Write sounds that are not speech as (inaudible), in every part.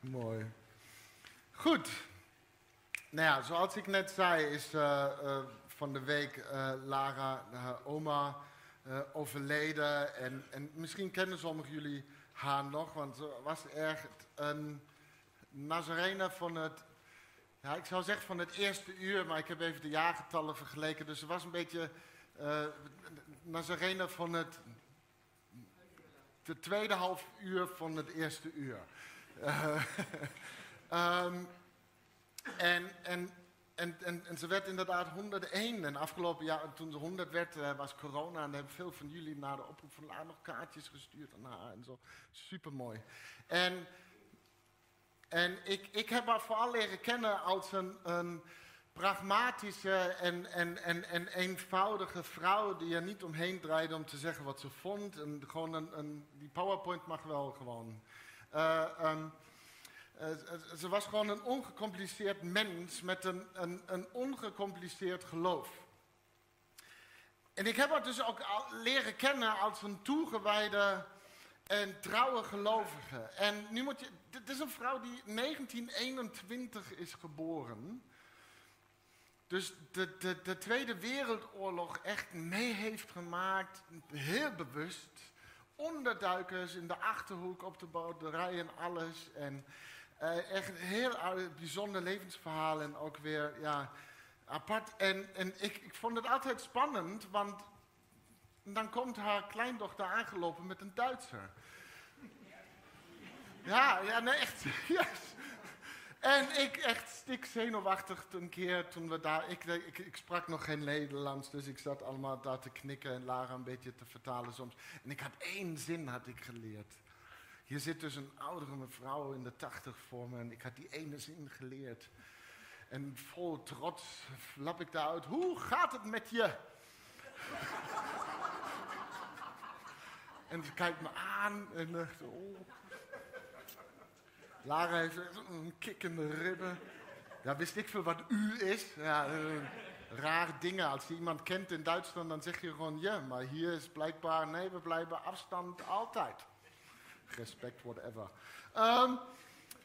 Mooi. Goed. Nou ja, zoals ik net zei, is uh, uh, van de week uh, Lara, haar oma, overleden. En, en misschien kennen sommigen jullie haar nog, want ze was echt een Nazarene van het, ja, ik zou zeggen van het eerste uur, maar ik heb even de jaargetallen vergeleken. Dus ze was een beetje Nazarene van het de tweede half uur van het eerste uur. Uh, um, (laughs) en, en, en, en, en, ze werd inderdaad 101. En afgelopen jaar, toen ze 100 werd, uh, was corona. En hebben veel van jullie naar de oproep van Laar nog kaartjes gestuurd aan haar en zo. Supermooi. En, en ik, ik heb haar vooral leren kennen als een, een pragmatische en, en, en, en eenvoudige vrouw die er niet omheen draaide om te zeggen wat ze vond. En gewoon een, een die PowerPoint mag wel gewoon. Uh, um, uh, ze was gewoon een ongecompliceerd mens met een, een, een ongecompliceerd geloof. En ik heb haar dus ook leren kennen als een toegewijde en trouwe gelovige. En nu moet je, dit is een vrouw die 1921 is geboren. Dus de, de, de Tweede Wereldoorlog echt mee heeft gemaakt, heel bewust. Onderduikers in de achterhoek op de boerderij en alles. En uh, echt een heel bijzonder levensverhaal en ook weer ja, apart. En, en ik, ik vond het altijd spannend, want dan komt haar kleindochter aangelopen met een Duitser. Ja, ja, nee, echt. (laughs) Yes. En ik echt stik zenuwachtig een keer toen we daar... Ik, sprak nog geen Nederlands, dus ik zat allemaal daar te knikken en Lara een beetje te vertalen soms. En ik had één zin had ik geleerd. Hier zit dus een oudere mevrouw in de tachtig voor me en ik had die ene zin geleerd. En vol trots flap ik daaruit, hoe gaat het met je? (laughs) en ze kijkt me aan en dacht, oh... Lara heeft een kikkende ribben. Ja, wist ik veel wat u is. Ja, uh, raar dingen. Als je iemand kent in Duitsland, dan zeg je gewoon ja. Maar hier is blijkbaar, nee, we blijven afstand altijd. Respect, whatever. Um,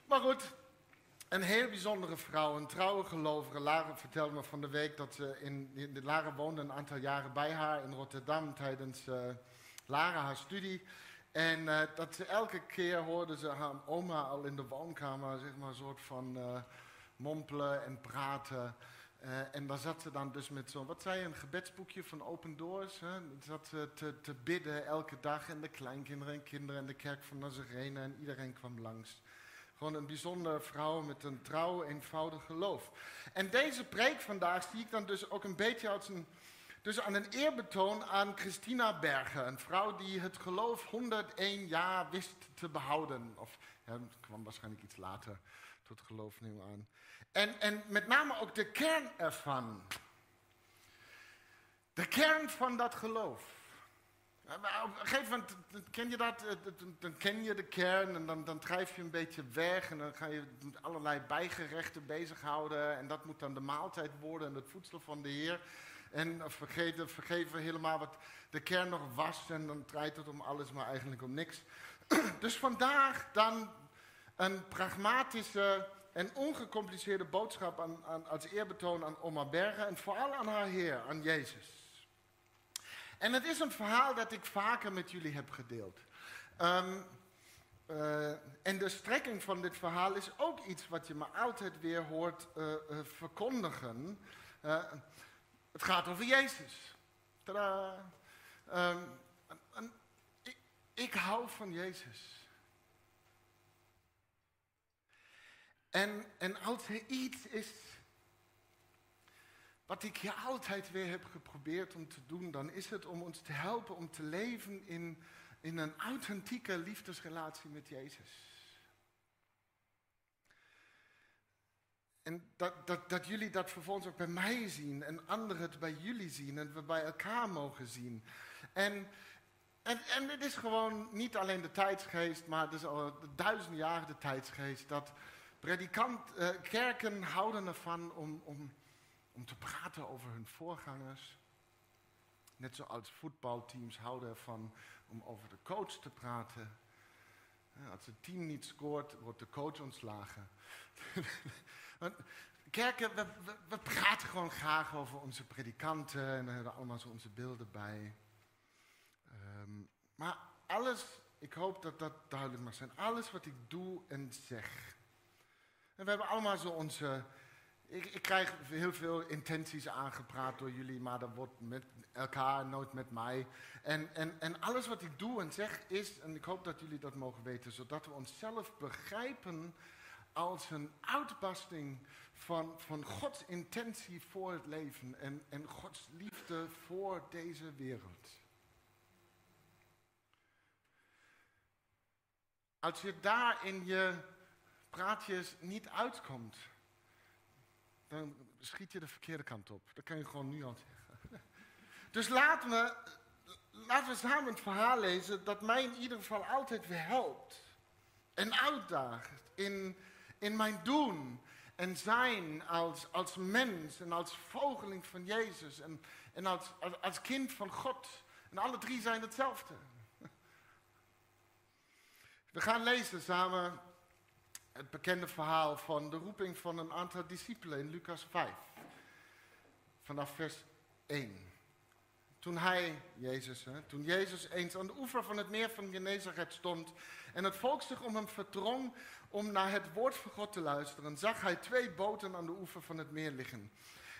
maar goed, een heel bijzondere vrouw, een trouwe gelovige. Lara vertelde me van de week dat ze in, in Lara woonde een aantal jaren bij haar in Rotterdam tijdens uh, Lara haar studie. En uh, dat ze elke keer hoorde ze haar oma al in de woonkamer, zeg maar, een soort van uh, mompelen en praten. Uh, en daar zat ze dan dus met zo'n, wat zei je, een gebedsboekje van Open Doors. Hè? Zat ze te, te, bidden elke dag en de kleinkinderen en kinderen en de kerk van Nazarene en iedereen kwam langs. Gewoon een bijzondere vrouw met een trouw, eenvoudig geloof. En deze preek vandaag zie ik dan dus ook een beetje als een dus aan een eerbetoon aan Christina Berger, een vrouw die het geloof 101 jaar wist te behouden. Of ja, kwam waarschijnlijk iets later tot geloof nieuw aan. En, en met name ook de kern ervan. De kern van dat geloof. Op een gegeven moment ken je dat, dan ken je de kern en dan, dan drijf je een beetje weg en dan ga je allerlei bijgerechten bezighouden en dat moet dan de maaltijd worden en het voedsel van de Heer. En vergeten, vergeven helemaal wat de kern nog was. En dan draait het om alles, maar eigenlijk om niks. (clears throat) Dus vandaag dan een pragmatische en ongecompliceerde boodschap aan, aan, als eerbetoon aan Oma Bergen. En vooral aan haar Heer, aan Jezus. En het is een verhaal dat ik vaker met jullie heb gedeeld. Um, uh, en de strekking van dit verhaal is ook iets wat je me altijd weer hoort uh, uh, verkondigen. Het gaat over Jezus. Tadaa. Ik, ik hou van Jezus. En, en als er iets is wat ik je altijd weer heb geprobeerd om te doen, dan is het om ons te helpen om te leven in, in een authentieke liefdesrelatie met Jezus. En dat, dat, dat jullie dat vervolgens ook bij mij zien en anderen het bij jullie zien en we bij elkaar mogen zien. En, en, en het is gewoon niet alleen de tijdsgeest, maar het is al duizenden jaren de tijdsgeest dat predikant, eh, kerken houden ervan om, om, om te praten over hun voorgangers. Net zoals voetbalteams houden ervan om over de coach te praten. Als het team niet scoort, wordt de coach ontslagen. (laughs) Kerken, we, praten gewoon graag over onze predikanten en we hebben allemaal zo onze beelden bij. Um, maar alles, ik hoop dat dat duidelijk mag zijn, alles wat ik doe en zeg. En we hebben allemaal zo onze. Ik, ik krijg heel veel intenties aangepraat door jullie, maar dat wordt met elkaar, nooit met mij. En, en, en alles wat ik doe en zeg is, en ik hoop dat jullie dat mogen weten, zodat we onszelf begrijpen als een uitbarsting van, van Gods intentie voor het leven en, en Gods liefde voor deze wereld. Als je daar in je praatjes niet uitkomt, dan schiet je de verkeerde kant op. Dat kan je gewoon nu al zeggen. Dus laten we, laten we samen het verhaal lezen dat mij in ieder geval altijd weer helpt. En uitdaagt in, in mijn doen en zijn als, als mens en als vogeling van Jezus en, en als, als, als kind van God. En alle drie zijn hetzelfde. (laughs) We gaan lezen samen het bekende verhaal van de roeping van een aantal discipelen in Lucas 5. Vanaf vers 1. Toen hij, Jezus, hè, toen Jezus eens aan de oever van het meer van Genezareth stond en het volk zich om hem verdrong om naar het woord van God te luisteren, zag hij twee boten aan de oever van het meer liggen.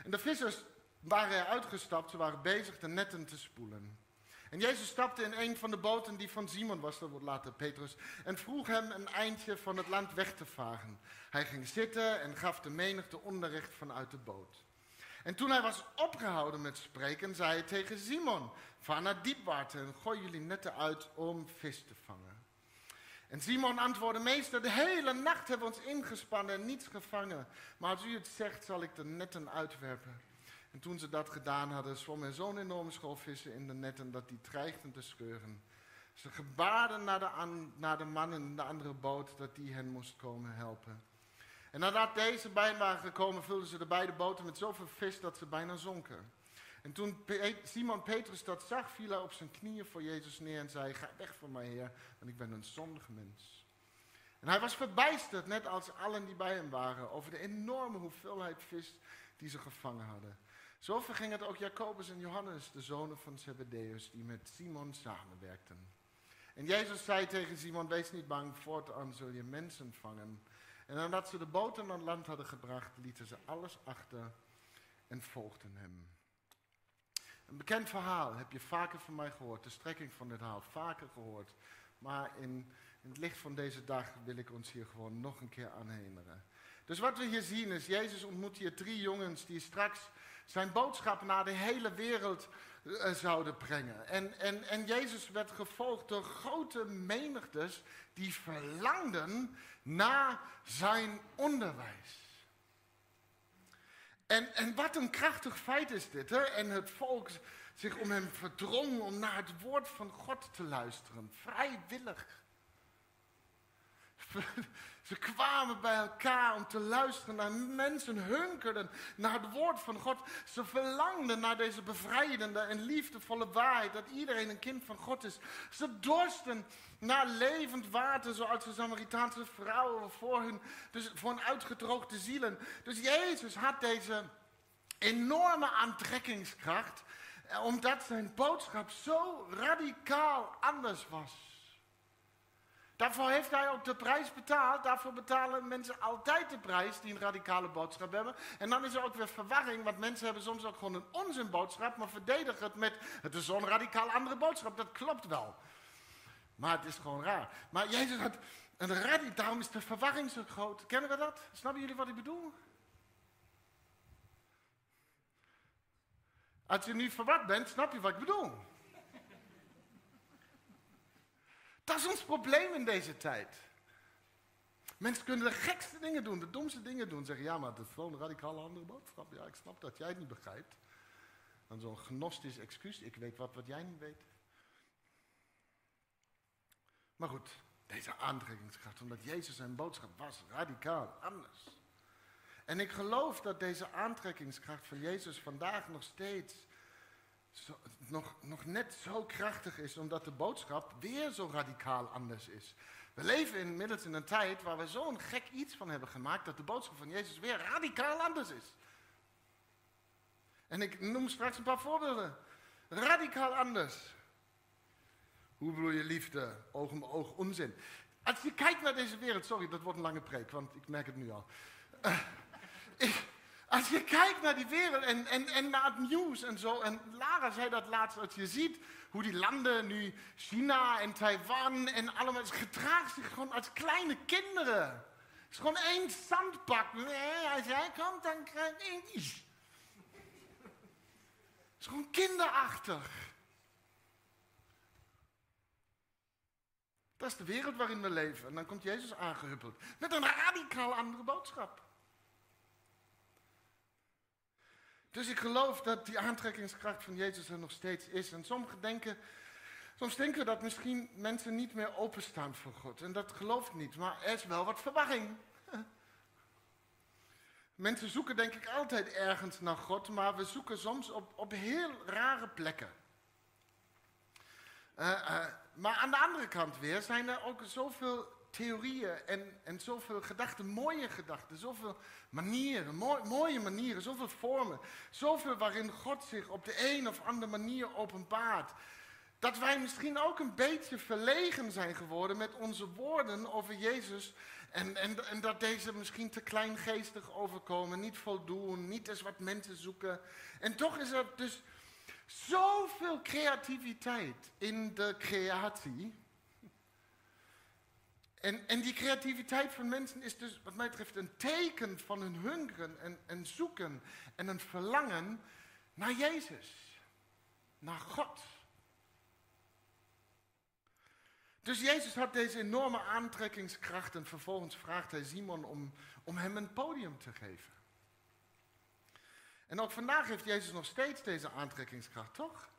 En de vissers waren er uitgestapt, ze waren bezig de netten te spoelen. En Jezus stapte in een van de boten die van Simon was, dat wordt later Petrus, en vroeg hem een eindje van het land weg te varen. Hij ging zitten en gaf de menigte onderricht vanuit de boot. En toen hij was opgehouden met spreken, zei hij tegen Simon, vaar naar diepwater en gooi jullie netten uit om vis te vangen. En Simon antwoordde, meester, de hele nacht hebben we ons ingespannen en niets gevangen. Maar als u het zegt, zal ik de netten uitwerpen. En toen ze dat gedaan hadden, zwom er zo'n enorme school vissen in de netten dat die dreigden te scheuren. Ze gebaarden naar de, naar de man in de andere boot dat die hen moest komen helpen. En nadat deze bij waren gekomen, vulden ze de beide boten met zoveel vis dat ze bijna zonken. En toen Simon Petrus dat zag, viel hij op zijn knieën voor Jezus neer en zei, ga weg van mij Heer, want ik ben een zondige mens. En hij was verbijsterd, net als allen die bij hem waren, over de enorme hoeveelheid vis die ze gevangen hadden. Zo verging het ook Jacobus en Johannes, de zonen van Zebedeus, die met Simon samenwerkten. En Jezus zei tegen Simon, wees niet bang, voortaan zul je mensen vangen. En nadat ze de boten aan land hadden gebracht, lieten ze alles achter en volgden hem. Een bekend verhaal heb je vaker van mij gehoord, de strekking van dit verhaal, vaker gehoord. Maar in, het licht van deze dag wil ik ons hier gewoon nog een keer aan herinneren. Dus wat we hier zien is, Jezus ontmoet hier drie jongens die straks zijn boodschap naar de hele wereld uh, zouden brengen. En, en, en Jezus werd gevolgd door grote menigtes die verlangden naar zijn onderwijs. En, en wat een krachtig feit is dit. Hè? En het volk zich om hem verdrong om naar het woord van God te luisteren. Vrijwillig. Ze kwamen bij elkaar om te luisteren naar mensen, hunkerden naar het woord van God. Ze verlangden naar deze bevrijdende en liefdevolle waarheid dat iedereen een kind van God is. Ze dorsten naar levend water, zoals de Samaritaanse vrouwen voor hun, dus voor hun uitgedroogde zielen. Dus Jezus had deze enorme aantrekkingskracht, eh, omdat zijn boodschap zo radicaal anders was. Daarvoor heeft hij ook de prijs betaald. Daarvoor betalen mensen altijd de prijs die een radicale boodschap hebben. En dan is er ook weer verwarring, want mensen hebben soms ook gewoon een onzinboodschap, maar verdedigen het met het is zo'n radicaal andere boodschap. Dat klopt wel. Maar het is gewoon raar. Maar Jezus had een radicaal, daarom is de verwarring zo groot. Kennen we dat? Snappen jullie wat ik bedoel? Als je nu verward bent, snap je wat ik bedoel. Dat is ons probleem in deze tijd. Mensen kunnen de gekste dingen doen, de domste dingen doen. Zeggen, ja, maar het is gewoon een radicaal andere boodschap. Ja, ik snap dat jij het niet begrijpt. Dan zo'n gnostisch excuus, ik weet wat wat jij niet weet. Maar goed, deze aantrekkingskracht, omdat Jezus zijn boodschap was radicaal anders. En ik geloof dat deze aantrekkingskracht van Jezus vandaag nog steeds nog, nog net zo krachtig is, omdat de boodschap weer zo radicaal anders is. We leven inmiddels in een tijd waar we zo'n gek iets van hebben gemaakt dat de boodschap van Jezus weer radicaal anders is. En ik noem straks een paar voorbeelden. Radicaal anders. Hoe bedoel je liefde? Oog om oog, onzin. Als je kijkt naar deze wereld, sorry, dat wordt een lange preek, want ik merk het nu al. Uh, ik, als je kijkt naar die wereld en, en, en naar het nieuws en zo, en Lara zei dat laatst, als je ziet hoe die landen nu, China en Taiwan en allemaal, het gedraagt zich gewoon als kleine kinderen. Het is gewoon één zandbak. Nee, als jij komt, dan krijg ik iets. Het is gewoon kinderachtig. Dat is de wereld waarin we leven. En dan komt Jezus aangehuppeld met een radicaal andere boodschap. Dus ik geloof dat die aantrekkingskracht van Jezus er nog steeds is. En sommigen denken, soms denken we dat misschien mensen niet meer openstaan voor God. En dat geloof ik niet, maar er is wel wat verwarring. (laughs) Mensen zoeken denk ik altijd ergens naar God, maar we zoeken soms op, op heel rare plekken. Uh, uh, maar aan de andere kant weer zijn er ook zoveel theorieën en, en zoveel gedachten, mooie gedachten, zoveel manieren, mooie manieren, zoveel vormen, zoveel waarin God zich op de een of andere manier openbaart. Dat wij misschien ook een beetje verlegen zijn geworden met onze woorden over Jezus. En, en, en dat deze misschien te kleingeestig overkomen, niet voldoen, niet eens wat mensen zoeken. En toch is er dus zoveel creativiteit in de creatie. En, die creativiteit van mensen is dus, wat mij betreft, een teken van hun hungeren en, en zoeken en een verlangen naar Jezus, naar God. Dus Jezus had deze enorme aantrekkingskracht en vervolgens vraagt hij Simon om, om hem een podium te geven. En ook vandaag heeft Jezus nog steeds deze aantrekkingskracht, toch?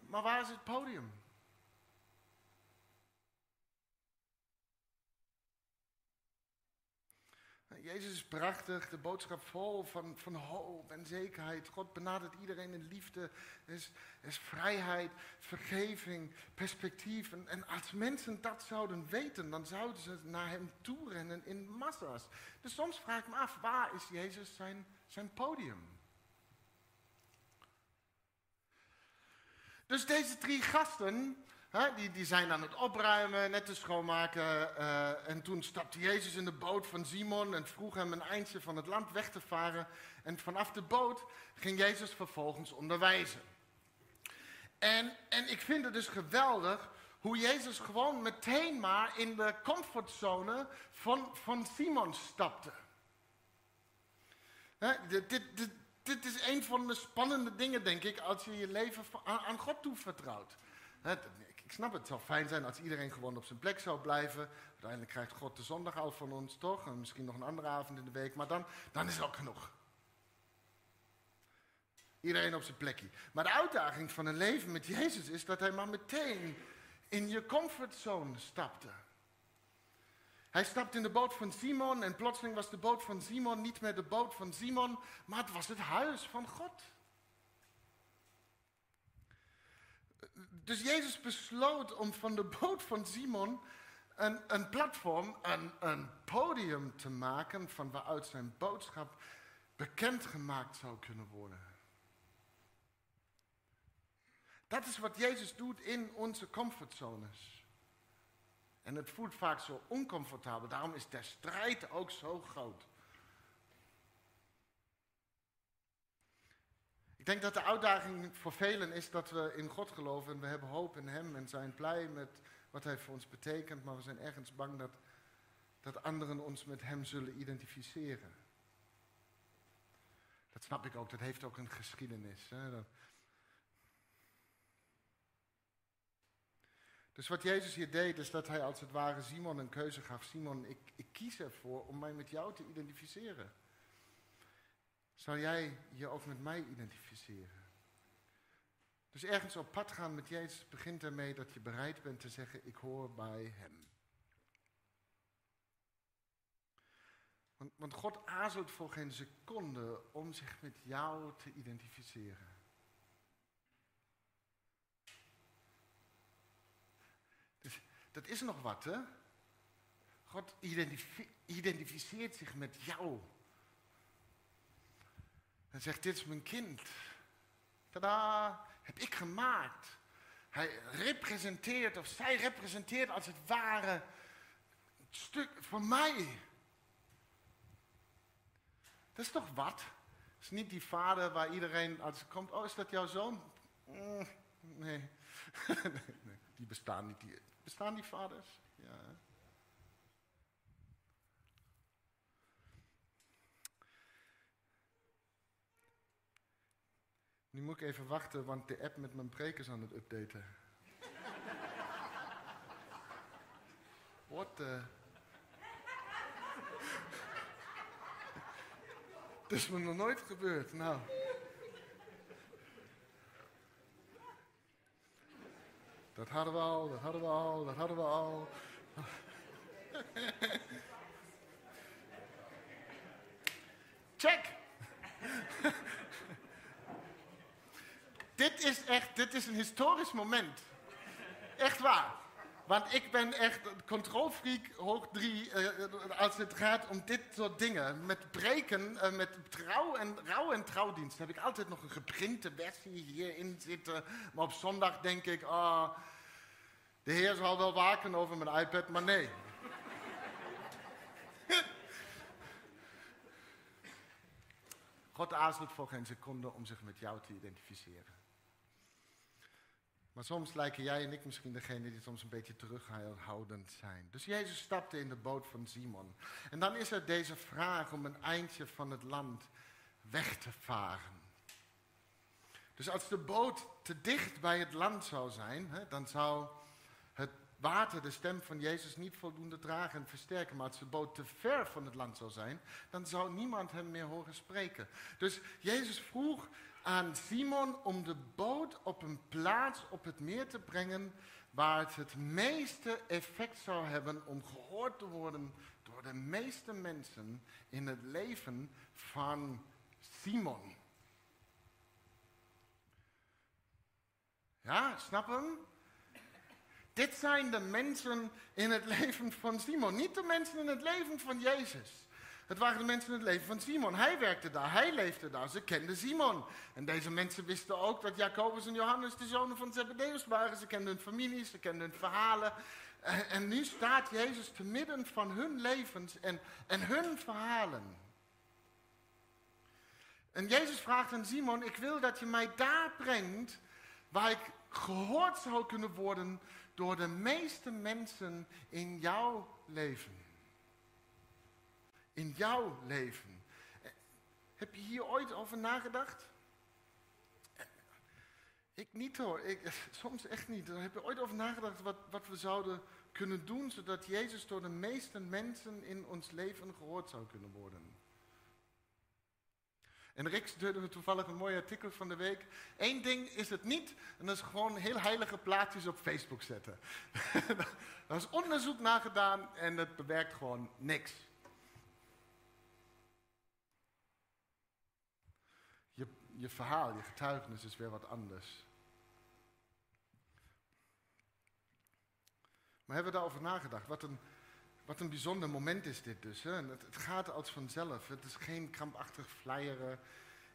Maar waar is het podium? Jezus is prachtig, de boodschap vol van, van hoop en zekerheid. God benadert iedereen in liefde. Is, is vrijheid, vergeving, perspectief. En, en, als mensen dat zouden weten, dan zouden ze naar hem toe rennen in massa's. Dus soms vraag ik me af, waar is Jezus zijn, zijn podium? Dus deze drie gasten, die, die zijn aan het opruimen, net te schoonmaken. Uh, en toen stapte Jezus in de boot van Simon en vroeg hem een eindje van het land weg te varen. En vanaf de boot ging Jezus vervolgens onderwijzen. En, en ik vind het dus geweldig hoe Jezus gewoon meteen maar in de comfortzone van, van Simon stapte. dit, dit, dit, dit, is een van de spannende dingen, denk ik, als je je leven aan, God toevertrouwt. Ik snap het, het zou fijn zijn als iedereen gewoon op zijn plek zou blijven. Uiteindelijk krijgt God de zondag al van ons, toch? En misschien nog een andere avond in de week, maar dan, dan is het ook genoeg. Iedereen op zijn plekje. Maar de uitdaging van een leven met Jezus is dat hij maar meteen in je comfortzone stapte. Hij stapte in de boot van Simon en plotseling was de boot van Simon niet meer de boot van Simon, maar het was het huis van God. Dus Jezus besloot om van de boot van Simon een, platform, een podium te maken van waaruit zijn boodschap bekendgemaakt zou kunnen worden. Dat is wat Jezus doet in onze comfortzones. En het voelt vaak zo oncomfortabel, daarom is de strijd ook zo groot. Denk dat de uitdaging voor velen is dat we in God geloven en we hebben hoop in Hem en zijn blij met wat Hij voor ons betekent, maar we zijn ergens bang dat, dat anderen ons met Hem zullen identificeren. Dat snap ik ook, dat heeft ook een geschiedenis. Hè? Dus wat Jezus hier deed, is dat hij als het ware Simon een keuze gaf. Simon, ik, ik kies ervoor om mij met jou te identificeren. Zou jij je ook met mij identificeren? Dus ergens op pad gaan met Jezus begint ermee dat je bereid bent te zeggen, ik hoor bij Hem. Want, want God aarzelt voor geen seconde om zich met jou te identificeren. Dus dat is nog wat, hè? God identificeert zich met jou. En zegt, dit is mijn kind. Tada, heb ik gemaakt. Hij representeert, of zij representeert als het ware een stuk van mij. Dat is toch wat? Het is niet die vader waar iedereen als komt, oh is dat jouw zoon? Mm, nee. (laughs) nee, die bestaan niet. Bestaan die vaders? Ja. Nu moet ik even wachten, want de app met mijn preek is aan het updaten. Wat? Uh... Het is me nog nooit gebeurd. Nou. Dat hadden we al, dat hadden we al, dat hadden we al. Dit is echt, dit is een historisch moment. Echt waar. Want ik ben echt controlfreak hoog drie uh, als het gaat om dit soort dingen. Met breken, uh, met trouw en, rouw en trouwdienst heb ik altijd nog een geprinte versie hierin zitten. Maar op zondag denk ik, oh, de Heer zal wel waken over mijn iPad, maar nee. (laughs) God aarzelt voor geen seconde om zich met jou te identificeren. Maar soms lijken jij en ik misschien degene die soms een beetje terughoudend zijn. Dus Jezus stapte in de boot van Simon. En dan is er deze vraag om een eindje van het land weg te varen. Dus als de boot te dicht bij het land zou zijn, hè, dan zou het water de stem van Jezus niet voldoende dragen en versterken. Maar als de boot te ver van het land zou zijn, dan zou niemand hem meer horen spreken. Dus Jezus vroeg aan Simon om de boot op een plaats op het meer te brengen waar het het meeste effect zou hebben om gehoord te worden door de meeste mensen in het leven van Simon. Ja, snap hem? Dit zijn de mensen in het (laughs) leven van Simon, niet de mensen in het leven van Jezus. Het waren de mensen in het leven van Simon. Hij werkte daar, hij leefde daar, ze kenden Simon. En deze mensen wisten ook dat Jacobus en Johannes de zonen van Zebedeus waren. Ze kenden hun families, ze kenden hun verhalen. En, nu staat Jezus te midden van hun levens en, en hun verhalen. En Jezus vraagt aan Simon, ik wil dat je mij daar brengt waar ik gehoord zou kunnen worden door de meeste mensen in jouw leven in jouw leven. Heb je hier ooit over nagedacht? Ik niet hoor, ik, (laughs) soms echt niet. Heb je ooit over nagedacht wat, wat we zouden kunnen doen zodat Jezus door de meeste mensen in ons leven gehoord zou kunnen worden? En Rick stuurde toevallig een mooi artikel van de week. Eén ding is het niet, en dat is gewoon heel heilige plaatjes op Facebook zetten. Daar (laughs) is onderzoek naar gedaan en het bewerkt gewoon niks. Je verhaal, je getuigenis is weer wat anders. Maar hebben we daarover nagedacht? Wat een, wat een bijzonder moment is dit dus. Hè? Het, het, gaat als vanzelf. Het is geen krampachtig flyeren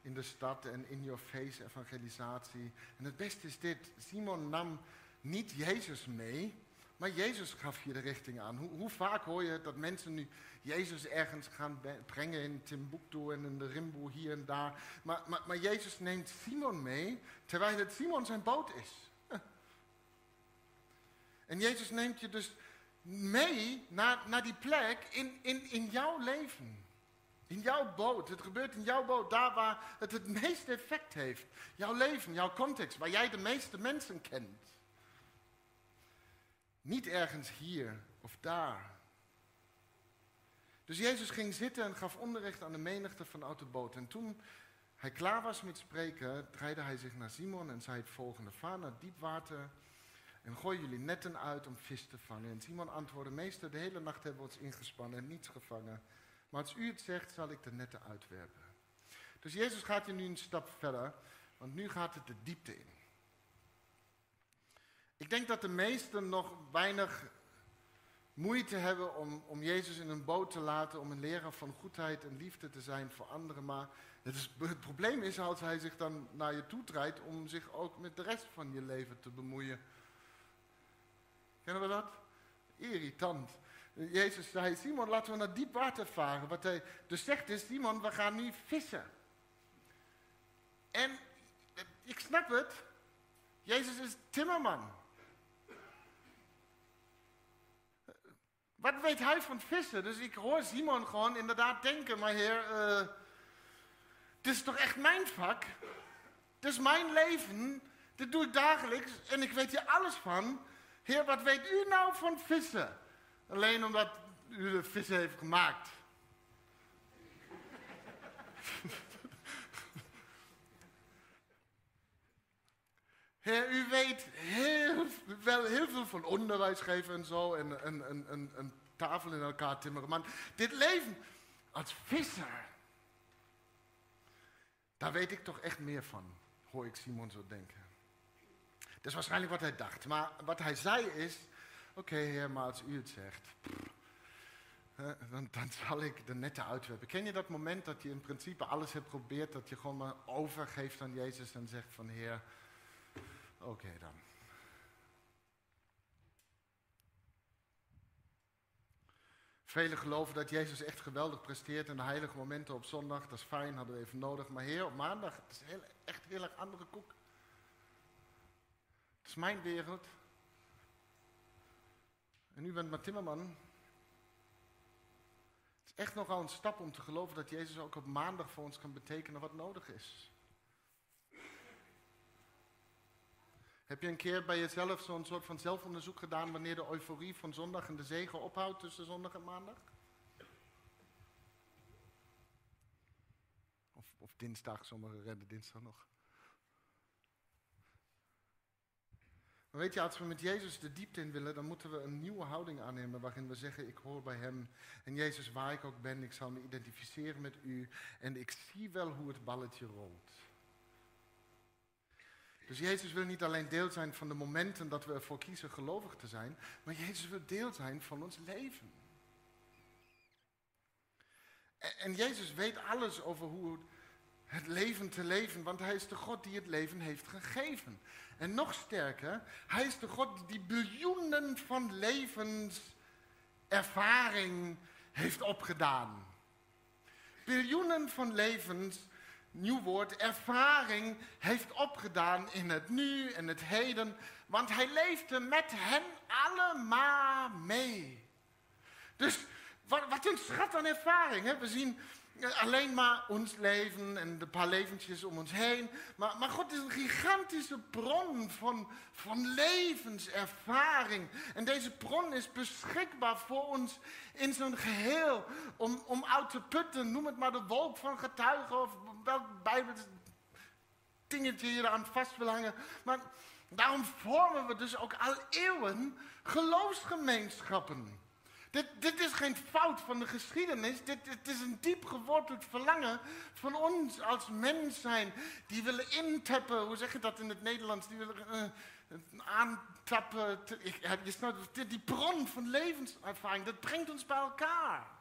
in de stad en in-your-face evangelisatie. En het beste is dit. Simon nam niet Jezus mee, maar Jezus gaf je de richting aan. Hoe, vaak hoor je dat mensen nu Jezus ergens gaan brengen in Timbuktu en in de Rimbo hier en daar. Maar, maar, maar Jezus neemt Simon mee, terwijl het Simon zijn boot is. En Jezus neemt je dus mee naar, naar die plek in, in, in jouw leven. In jouw boot. Het gebeurt in jouw boot, daar waar het het meeste effect heeft. Jouw leven, jouw context, waar jij de meeste mensen kent. Niet ergens hier of daar. Dus Jezus ging zitten en gaf onderricht aan de menigte vanuit de boot. En toen hij klaar was met spreken, draaide hij zich naar Simon en zei het volgende. Vaar naar diep water en gooi jullie netten uit om vis te vangen. En Simon antwoordde, meester, de hele nacht hebben we ons ingespannen en niets gevangen. Maar als u het zegt, zal ik de netten uitwerpen. Dus Jezus gaat hier nu een stap verder, want nu gaat het de diepte in. Ik denk dat de meesten nog weinig moeite hebben om, om Jezus in een boot te laten, om een leraar van goedheid en liefde te zijn voor anderen. Maar het, probleem is als hij zich dan naar je toe draait om zich ook met de rest van je leven te bemoeien. Kennen we dat? Irritant. Jezus zei, Simon, laten we naar diep water varen. Wat hij dus zegt is, Simon, we gaan nu vissen. En ik snap het. Jezus is timmerman. Wat weet hij van vissen? Dus ik hoor Simon gewoon inderdaad denken, maar heer, uh, is toch echt mijn vak? Dit is mijn leven, dit doe ik dagelijks en ik weet hier alles van. Heer, wat weet u nou van vissen? Alleen omdat u de vissen heeft gemaakt. Heer, u weet heel, wel heel veel van onderwijs geven en zo. En een, tafel in elkaar timmeren. Maar dit leven als visser. Daar weet ik toch echt meer van. Hoor ik Simon zo denken. Dat is waarschijnlijk wat hij dacht. Maar wat hij zei is. Oké, heer, maar als u het zegt. dan, dan, zal ik de nette uitwerpen. Ken je dat moment dat je in principe alles hebt geprobeerd, dat je gewoon maar overgeeft aan Jezus en zegt van Heer, Oké dan. Velen geloven dat Jezus echt geweldig presteert in de heilige momenten op zondag. Dat is fijn, hadden we even nodig. Maar Heer, op maandag, het is heel, echt heel erg andere koek. Het is mijn wereld. En u bent maar timmerman. Het is echt nogal een stap om te geloven dat Jezus ook op maandag voor ons kan betekenen wat nodig is. Heb je een keer bij jezelf zo'n soort van zelfonderzoek gedaan wanneer de euforie van zondag en de zegen ophoudt tussen zondag en maandag? Of, dinsdag, sommigen redden dinsdag nog. Maar weet je, als we met Jezus de diepte in willen, dan moeten we een nieuwe houding aannemen waarin we zeggen, ik hoor bij Hem. En Jezus, waar ik ook ben, ik zal me identificeren met U. En ik zie wel hoe het balletje rolt. Dus Jezus wil niet alleen deel zijn van de momenten dat we ervoor kiezen gelovig te zijn, maar Jezus wil deel zijn van ons leven. En Jezus weet alles over hoe het leven te leven, want Hij is de God die het leven heeft gegeven. En nog sterker, Hij is de God die biljoenen van levens ervaring heeft opgedaan. Biljoenen van levens nieuw woord, ervaring heeft opgedaan in het nu en het heden. Want hij leefde met hen allemaal mee. Dus wat, wat een schat aan ervaring. We zien alleen maar ons leven en de paar leventjes om ons heen. Maar, maar God is een gigantische bron van, van levenservaring. En deze bron is beschikbaar voor ons in zijn geheel. Om, om uit te putten, noem het maar de wolk van getuigen of welk bijbel dingetje je eraan vast wil. Maar daarom vormen we dus ook al eeuwen geloofsgemeenschappen. Dit, dit is geen fout van de geschiedenis. Dit, dit is een diep geworteld verlangen van ons als mens zijn. Die willen intappen, hoe zeg je dat in het Nederlands? Die willen uh, aantappen. Je snapt, die bron van levenservaring, dat brengt ons bij elkaar.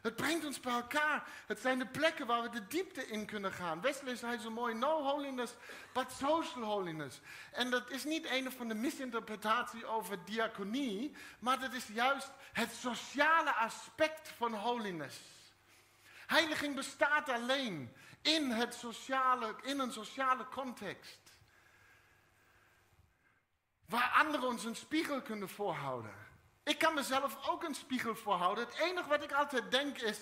Het brengt ons bij elkaar. Het zijn de plekken waar we de diepte in kunnen gaan. Wesley zei zo mooi, no holiness, but social holiness. En dat is niet een of de misinterpretatie over diaconie, maar dat is juist het sociale aspect van holiness. Heiliging bestaat alleen in, het sociale, in een sociale context. Waar anderen ons een spiegel kunnen voorhouden. Ik kan mezelf ook een spiegel voorhouden. Het enige wat ik altijd denk is,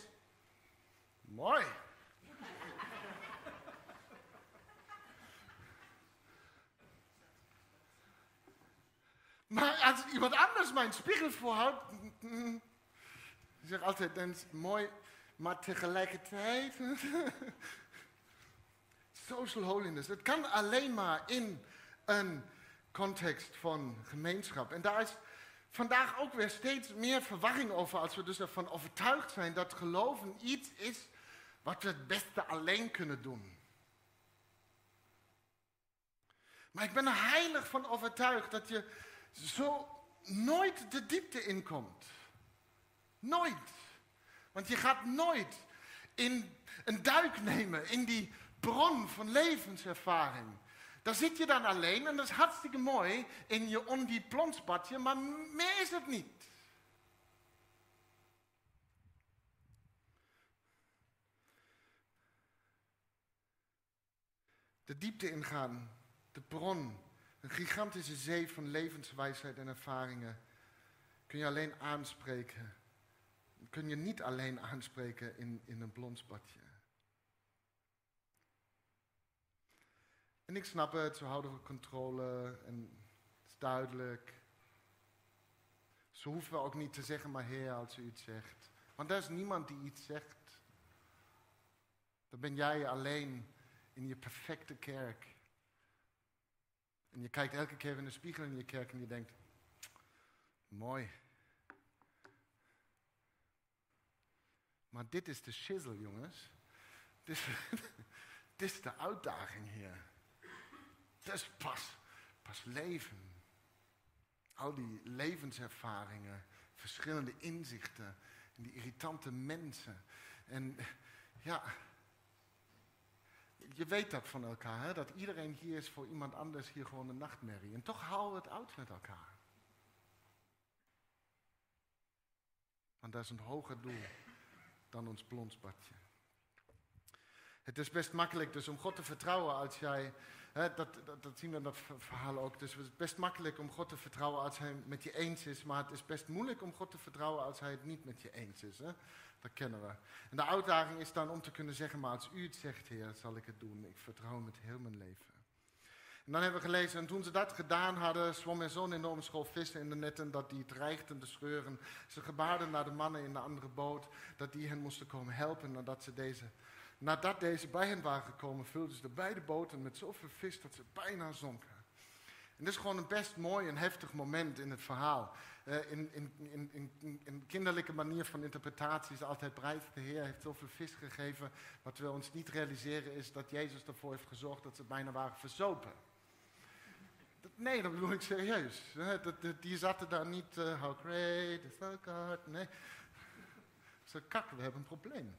mooi. maar als iemand anders mijn spiegel voorhoudt, ik zeg altijd, dan mooi, maar tegelijkertijd. (laughs) Social holiness. Het kan alleen maar in een context van gemeenschap. En daar is vandaag ook weer steeds meer verwarring over als we dus ervan overtuigd zijn dat geloven iets is wat we het beste alleen kunnen doen. Maar ik ben er heilig van overtuigd dat je zo nooit de diepte inkomt. Nooit. Want je gaat nooit in een duik nemen in die bron van levenservaring. Daar zit je dan alleen en dat is hartstikke mooi in je ondiep plonsbadje, maar meer is het niet. De diepte ingaan, de bron, een gigantische zee van levenswijsheid en ervaringen, kun je alleen aanspreken. Kun je niet alleen aanspreken in, in een blonsbadje. En ik snap het, ze houden van controle en het is duidelijk. Ze hoeven ook niet te zeggen, maar Heer, als u iets zegt. Want er is niemand die iets zegt. Dan ben jij alleen in je perfecte kerk. En je kijkt elke keer in de spiegel in je kerk en je denkt, mooi. Maar dit is de shizzle, jongens. Dit is (laughs) de uitdaging hier. Is pas, pas leven. Al die levenservaringen, verschillende inzichten, en die irritante mensen. En ja, je weet dat van elkaar, hè? dat iedereen hier is voor iemand anders hier gewoon een nachtmerrie. En toch houden we het uit met elkaar. Want dat is een hoger doel dan ons blonsbadje. Het is best makkelijk dus om God te vertrouwen als jij dat, dat, zien we in dat verhaal ook. Dus het is best makkelijk om God te vertrouwen als hij met je eens is. Maar het is best moeilijk om God te vertrouwen als hij het niet met je eens is. Dat kennen we. En de uitdaging is dan om te kunnen zeggen, maar als u het zegt, Heer, zal ik het doen. Ik vertrouw met heel mijn leven. En dan hebben we gelezen, en toen ze dat gedaan hadden, zwom er zo'n enorme school vissen in de netten dat die dreigden te scheuren. Ze gebaarden naar de mannen in de andere boot, dat die hen moesten komen helpen nadat ze deze Nadat deze bij hen waren gekomen, vulden ze de beide boten met zoveel vis dat ze bijna zonken. En dit is gewoon een best mooi en heftig moment in het verhaal. Uh, in, in, in, in, kinderlijke manier van interpretatie is altijd prijs. De Heer heeft zoveel vis gegeven. Wat we ons niet realiseren is dat Jezus ervoor heeft gezorgd dat ze bijna waren verzopen. Nee, dat bedoel ik serieus. Dat, die zaten daar niet, uh, how great is God. Nee. Ze kak, we hebben een probleem.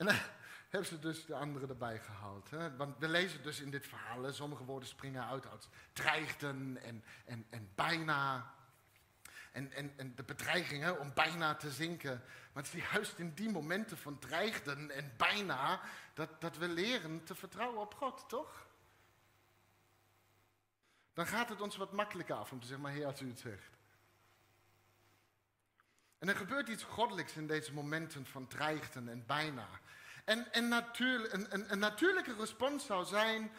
En dan (laughs) hebben ze dus de anderen erbij gehaald. Hè? Want we lezen dus in dit verhaal, sommige woorden springen uit als dreigden en, en, en bijna. En, en, en de bedreiging hè, om bijna te zinken. Maar het is juist in die momenten van dreigden en bijna dat, dat we leren te vertrouwen op God, toch? Dan gaat het ons wat makkelijker af om te zeggen, maar Heer, als u het zegt. En er gebeurt iets goddelijks in deze momenten van dreigden en bijna. En, en natuurlijk, een, een, natuurlijke respons zou zijn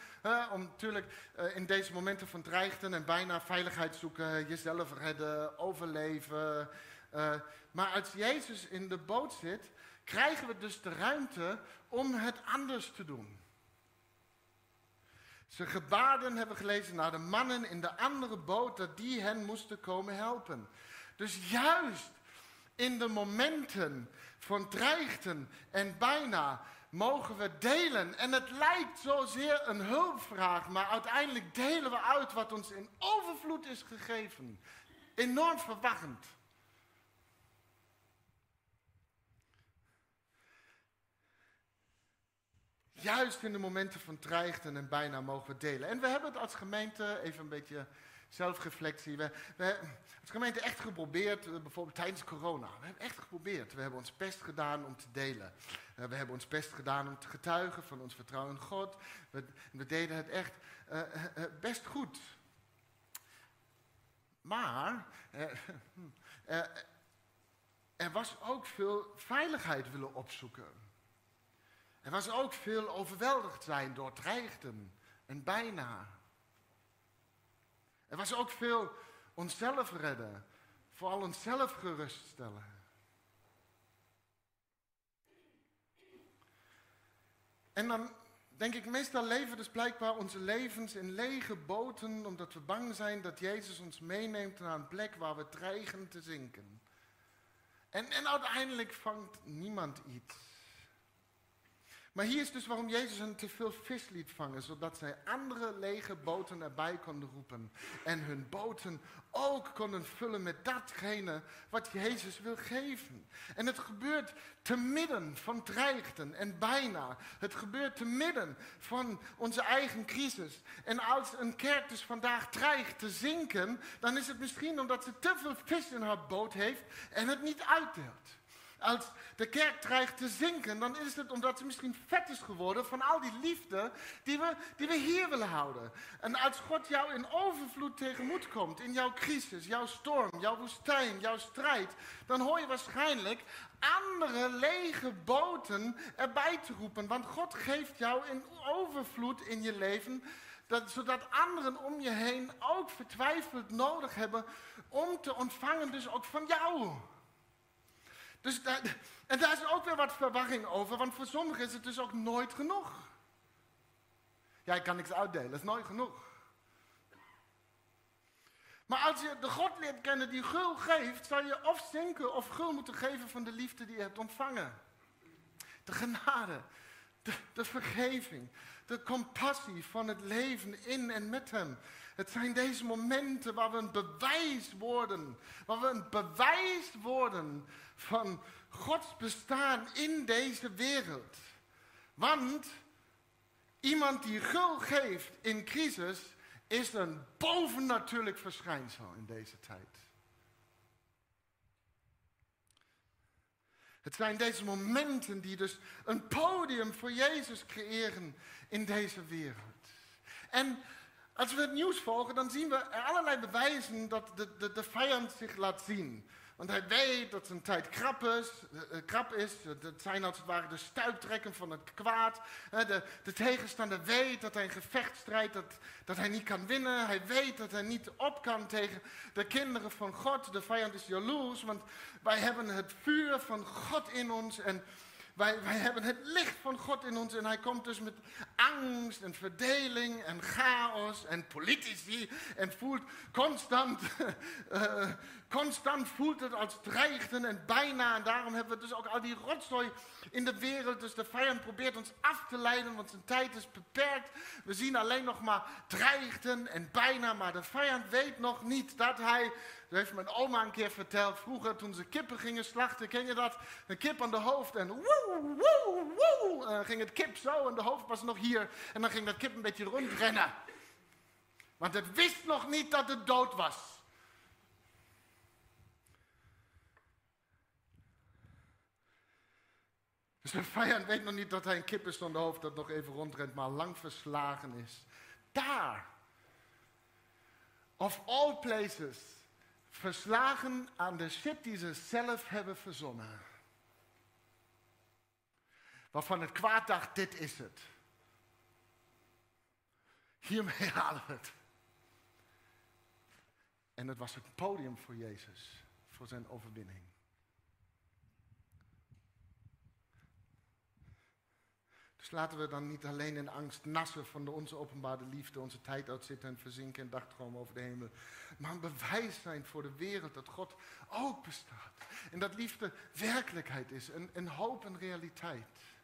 om natuurlijk uh, in deze momenten van dreigden en bijna veiligheid zoeken, jezelf redden, overleven. Uh, maar als Jezus in de boot zit, krijgen we dus de ruimte om het anders te doen. Ze gebaarden, hebben gelezen, naar de mannen in de andere boot, dat die hen moesten komen helpen. Dus juist in de momenten van dreigten en bijna mogen we delen. En het lijkt zozeer een hulpvraag, maar uiteindelijk delen we uit wat ons in overvloed is gegeven. Enorm verwarrend. Juist in de momenten van dreigten en bijna mogen we delen. En we hebben het als gemeente, even een beetje zelfreflectie. We, we als gemeente echt geprobeerd, eh, bijvoorbeeld tijdens corona. We hebben echt geprobeerd. We hebben ons best gedaan om te delen. Uh, we hebben ons best gedaan om te getuigen van ons vertrouwen in God. We, deden het echt uh, best goed. Maar er was ook veel veiligheid willen opzoeken. Er was ook veel overweldigd zijn door dreigden en bijna. Er was ook veel onszelf redden, vooral onszelf geruststellen. En dan denk ik, meestal leven dus blijkbaar onze levens in lege boten, omdat we bang zijn dat Jezus ons meeneemt naar een plek waar we dreigen te zinken. En, en uiteindelijk vangt niemand iets. Maar hier is dus waarom Jezus hen te veel vis liet vangen, zodat zij andere lege boten erbij konden roepen. En hun boten ook konden vullen met datgene wat Jezus wil geven. En het gebeurt te midden van dreigten en bijna. Het gebeurt te midden van onze eigen crisis. En als een kerk dus vandaag dreigt te zinken, dan is het misschien omdat ze te veel vis in haar boot heeft en het niet uitdeelt. Als de kerk dreigt te zinken, dan is het omdat ze misschien vet is geworden van al die liefde die we, die we hier willen houden. En als God jou in overvloed tegemoet komt, in jouw crisis, jouw storm, jouw woestijn, jouw strijd, dan hoor je waarschijnlijk andere lege boten erbij te roepen. Want God geeft jou in overvloed in je leven, dat, zodat anderen om je heen ook vertwijfeld nodig hebben om te ontvangen, dus ook van jou. Dus daar, en daar is ook weer wat verwarring over, want voor sommigen is het dus ook nooit genoeg. Ja, ik kan niks uitdelen, dat is nooit genoeg. Maar als je de God leert kennen die gul geeft, zal je of zinken of gul moeten geven van de liefde die je hebt ontvangen. De genade, de, vergeving, de compassie van het leven in en met Hem. Het zijn deze momenten waar we een bewijs worden, waar we een bewijs worden van Gods bestaan in deze wereld. Want iemand die gul geeft in crisis is een bovennatuurlijk verschijnsel in deze tijd. Het zijn deze momenten die dus een podium voor Jezus creëren in deze wereld. En als we het nieuws volgen, dan zien we allerlei bewijzen dat de, de, de vijand zich laat zien. Want hij weet dat zijn tijd krap is. Uh, krap is. Het zijn als het ware de stuiptrekken van het kwaad. de, de, tegenstander weet dat hij een gevecht strijdt, dat, dat hij niet kan winnen. Hij weet dat hij niet op kan tegen de kinderen van God. De vijand is jaloers, want wij hebben het vuur van God in ons. En wij, hebben het licht van God in ons en hij komt dus met angst en verdeling en chaos en politici en voelt constant, uh, (laughs) constant voelt het als dreigden en bijna. En daarom hebben we dus ook al die rotzooi in de wereld. Dus de vijand probeert ons af te leiden, want zijn tijd is beperkt. We zien alleen nog maar dreigden en bijna, maar de vijand weet nog niet dat hij dat heeft mijn oma een keer verteld. Vroeger toen ze kippen gingen slachten, ken je dat? Een kip aan de hoofd en woe, woe, woe. En dan ging het kip zo en de hoofd was nog hier. En dan ging dat kip een beetje rondrennen. Want het wist nog niet dat het dood was. Dus de vijand weet nog niet dat hij een kip is aan de hoofd dat nog even rondrent, maar lang verslagen is. Daar, of all places, verslagen aan de shit die ze zelf hebben verzonnen. Waarvan het kwaad dacht, dit is het. Hiermee (laughs) halen we het. En het was het podium voor Jezus, voor zijn overwinning. Dus laten we dan niet alleen in angst nassen van de onze openbare liefde, onze tijd uitzitten en verzinken en dagdromen over de hemel. Maar een bewijs zijn voor de wereld dat God ook bestaat. En dat liefde werkelijkheid is, een, een hoop en realiteit.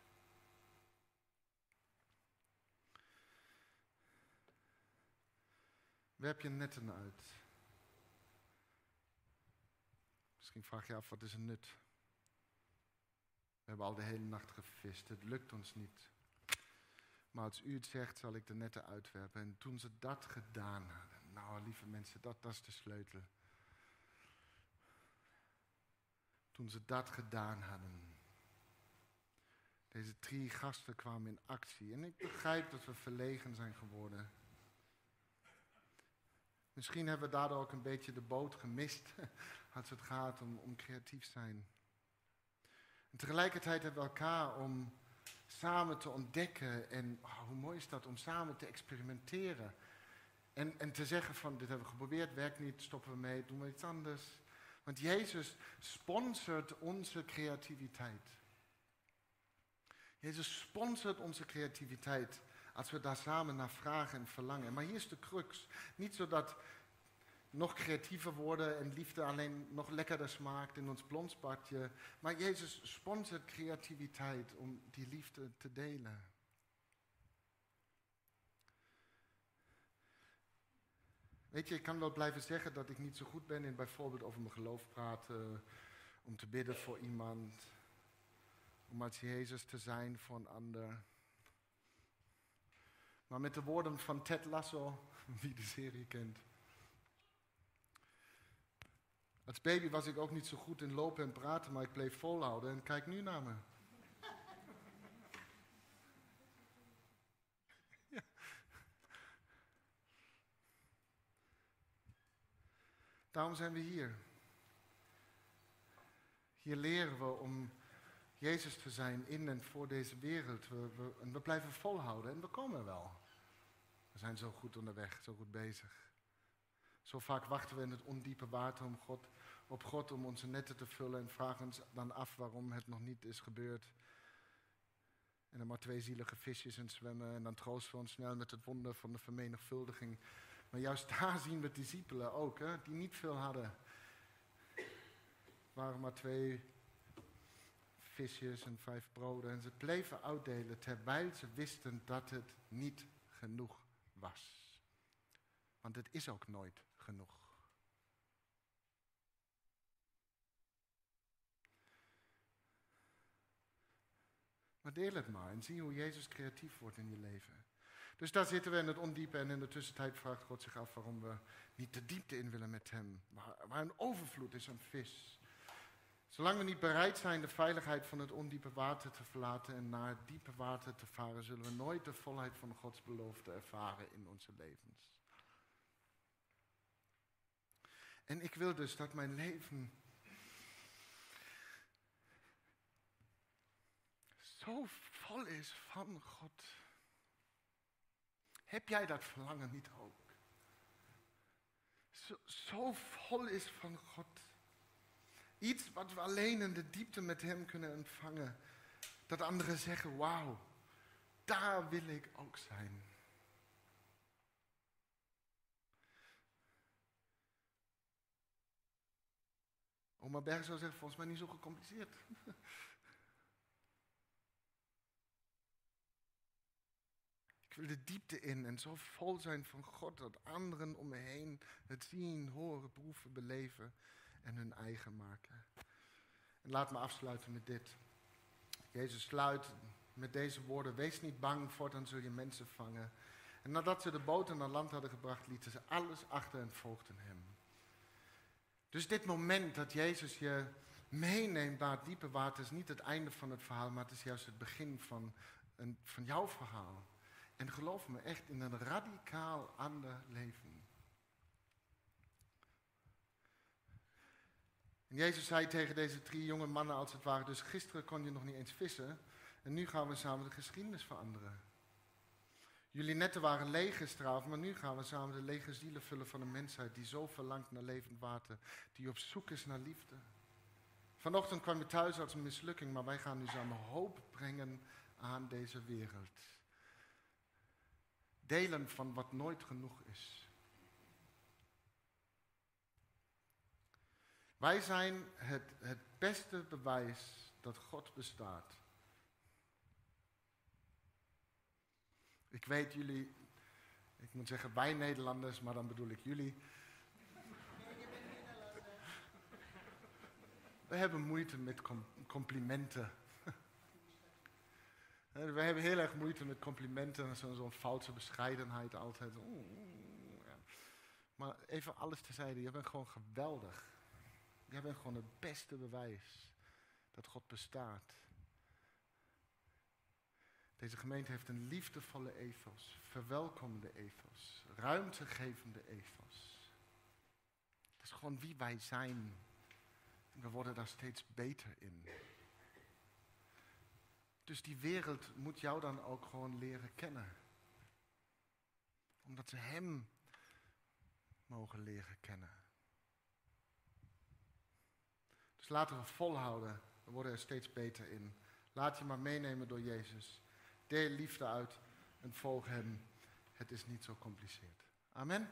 Werp je netten uit. Misschien vraag je af, wat is een nut? We hebben al de hele nacht gevist. Het lukt ons niet. Maar als u het zegt, zal ik de netten uitwerpen. En toen ze dat gedaan hadden. Nou, lieve mensen, dat, dat is de sleutel. Toen ze dat gedaan hadden. Deze drie gasten kwamen in actie. En ik begrijp dat we verlegen zijn geworden. Misschien hebben we daardoor ook een beetje de boot gemist. (laughs) Als het gaat om, om creatief zijn. Tegelijkertijd hebben we elkaar om samen te ontdekken. En oh, hoe mooi is dat om samen te experimenteren. En, en te zeggen van dit hebben we geprobeerd, werkt niet, stoppen we mee, doen we iets anders. Want Jezus sponsort onze creativiteit. Jezus sponsort onze creativiteit als we daar samen naar vragen en verlangen. Maar hier is de crux. Niet zodat nog creatiever worden en liefde alleen nog lekkerder smaakt in ons blonsbadje. Maar Jezus sponsort creativiteit om die liefde te delen. Weet je, ik kan wel blijven zeggen dat ik niet zo goed ben in bijvoorbeeld over mijn geloof praten, om te bidden voor iemand, om als Jezus te zijn voor een ander. Maar met de woorden van Ted Lasso, (laughs) wie de serie kent. Als baby was ik ook niet zo goed in lopen en praten, maar ik bleef volhouden en kijk nu naar me. Daarom zijn we hier. Hier leren we om Jezus te zijn in en voor deze wereld. We, we, en we blijven volhouden en we komen wel. We zijn zo goed onderweg, zo goed bezig. Zo vaak wachten we in het ondiepe water om God, op God om onze netten te vullen en vragen ons dan af waarom het nog niet is gebeurd. En er maar twee zielige visjes in zwemmen en dan troosten we ons snel met het wonder van de vermenigvuldiging. Maar juist (laughs) daar zien we discipelen ook, hè, die niet veel hadden. Het waren maar twee visjes en vijf broden. En ze bleven uitdelen terwijl ze wisten dat het niet genoeg was. Want het is ook nooit genoeg. Deel het maar en zie hoe Jezus creatief wordt in je leven. Dus daar zitten we in het ondiepe en in de tussentijd vraagt God zich af waarom we niet de diepte in willen met Hem. Waar, waar een overvloed is aan vis. Zolang we niet bereid zijn de veiligheid van het ondiepe water te verlaten en naar het diepe water te varen, zullen we nooit de volheid van Gods belofte ervaren in onze levens. En ik wil dus dat mijn leven zo vol is van God. Heb jij dat verlangen niet ook? Zo, vol is van God. Iets wat we alleen in de diepte met Hem kunnen ontvangen. Dat anderen zeggen, wauw, daar wil ik ook zijn. Oma Berg zou zeggen, volgens mij niet zo gecompliceerd. (laughs) de diepte in en zo vol zijn van God dat anderen om me heen het zien, horen, proeven, beleven en hun eigen maken. En laat me afsluiten met dit. Jezus sluit met deze woorden: Wees niet bang, voortaan zul je mensen vangen. En nadat ze de boot naar land hadden gebracht, lieten ze alles achter en volgden hem. Dus dit moment dat Jezus je meeneemt naar het diepe water is niet het einde van het verhaal, maar het is juist het begin van, een, van jouw verhaal. En geloof me echt in een radicaal ander leven. En Jezus zei tegen deze drie jonge mannen als het ware, dus gisteren kon je nog niet eens vissen en nu gaan we samen de geschiedenis veranderen. Jullie netten waren lege straven, maar nu gaan we samen de lege zielen vullen van een mensheid die zo verlangt naar levend water, die op zoek is naar liefde. Vanochtend kwam je thuis als een mislukking, maar wij gaan nu samen hoop brengen aan deze wereld. Delen van wat nooit genoeg is. Wij zijn het, het beste bewijs dat God bestaat. Ik weet jullie, ik moet zeggen wij Nederlanders, maar dan bedoel ik jullie. We hebben moeite met complimenten. We hebben heel erg moeite met complimenten, zo'n zo foute bescheidenheid altijd. Maar even alles tezijde, je bent gewoon geweldig. Je bent gewoon het beste bewijs dat God bestaat. Deze gemeente heeft een liefdevolle ethos, verwelkomende ethos, ruimtegevende ethos. Dat is gewoon wie wij zijn. En we worden daar steeds beter in. Dus die wereld moet jou dan ook gewoon leren kennen. Omdat ze Hem mogen leren kennen. Dus laten we volhouden. We worden er steeds beter in. Laat je maar meenemen door Jezus. Deel liefde uit en volg Hem. Het is niet zo compliceerd. Amen.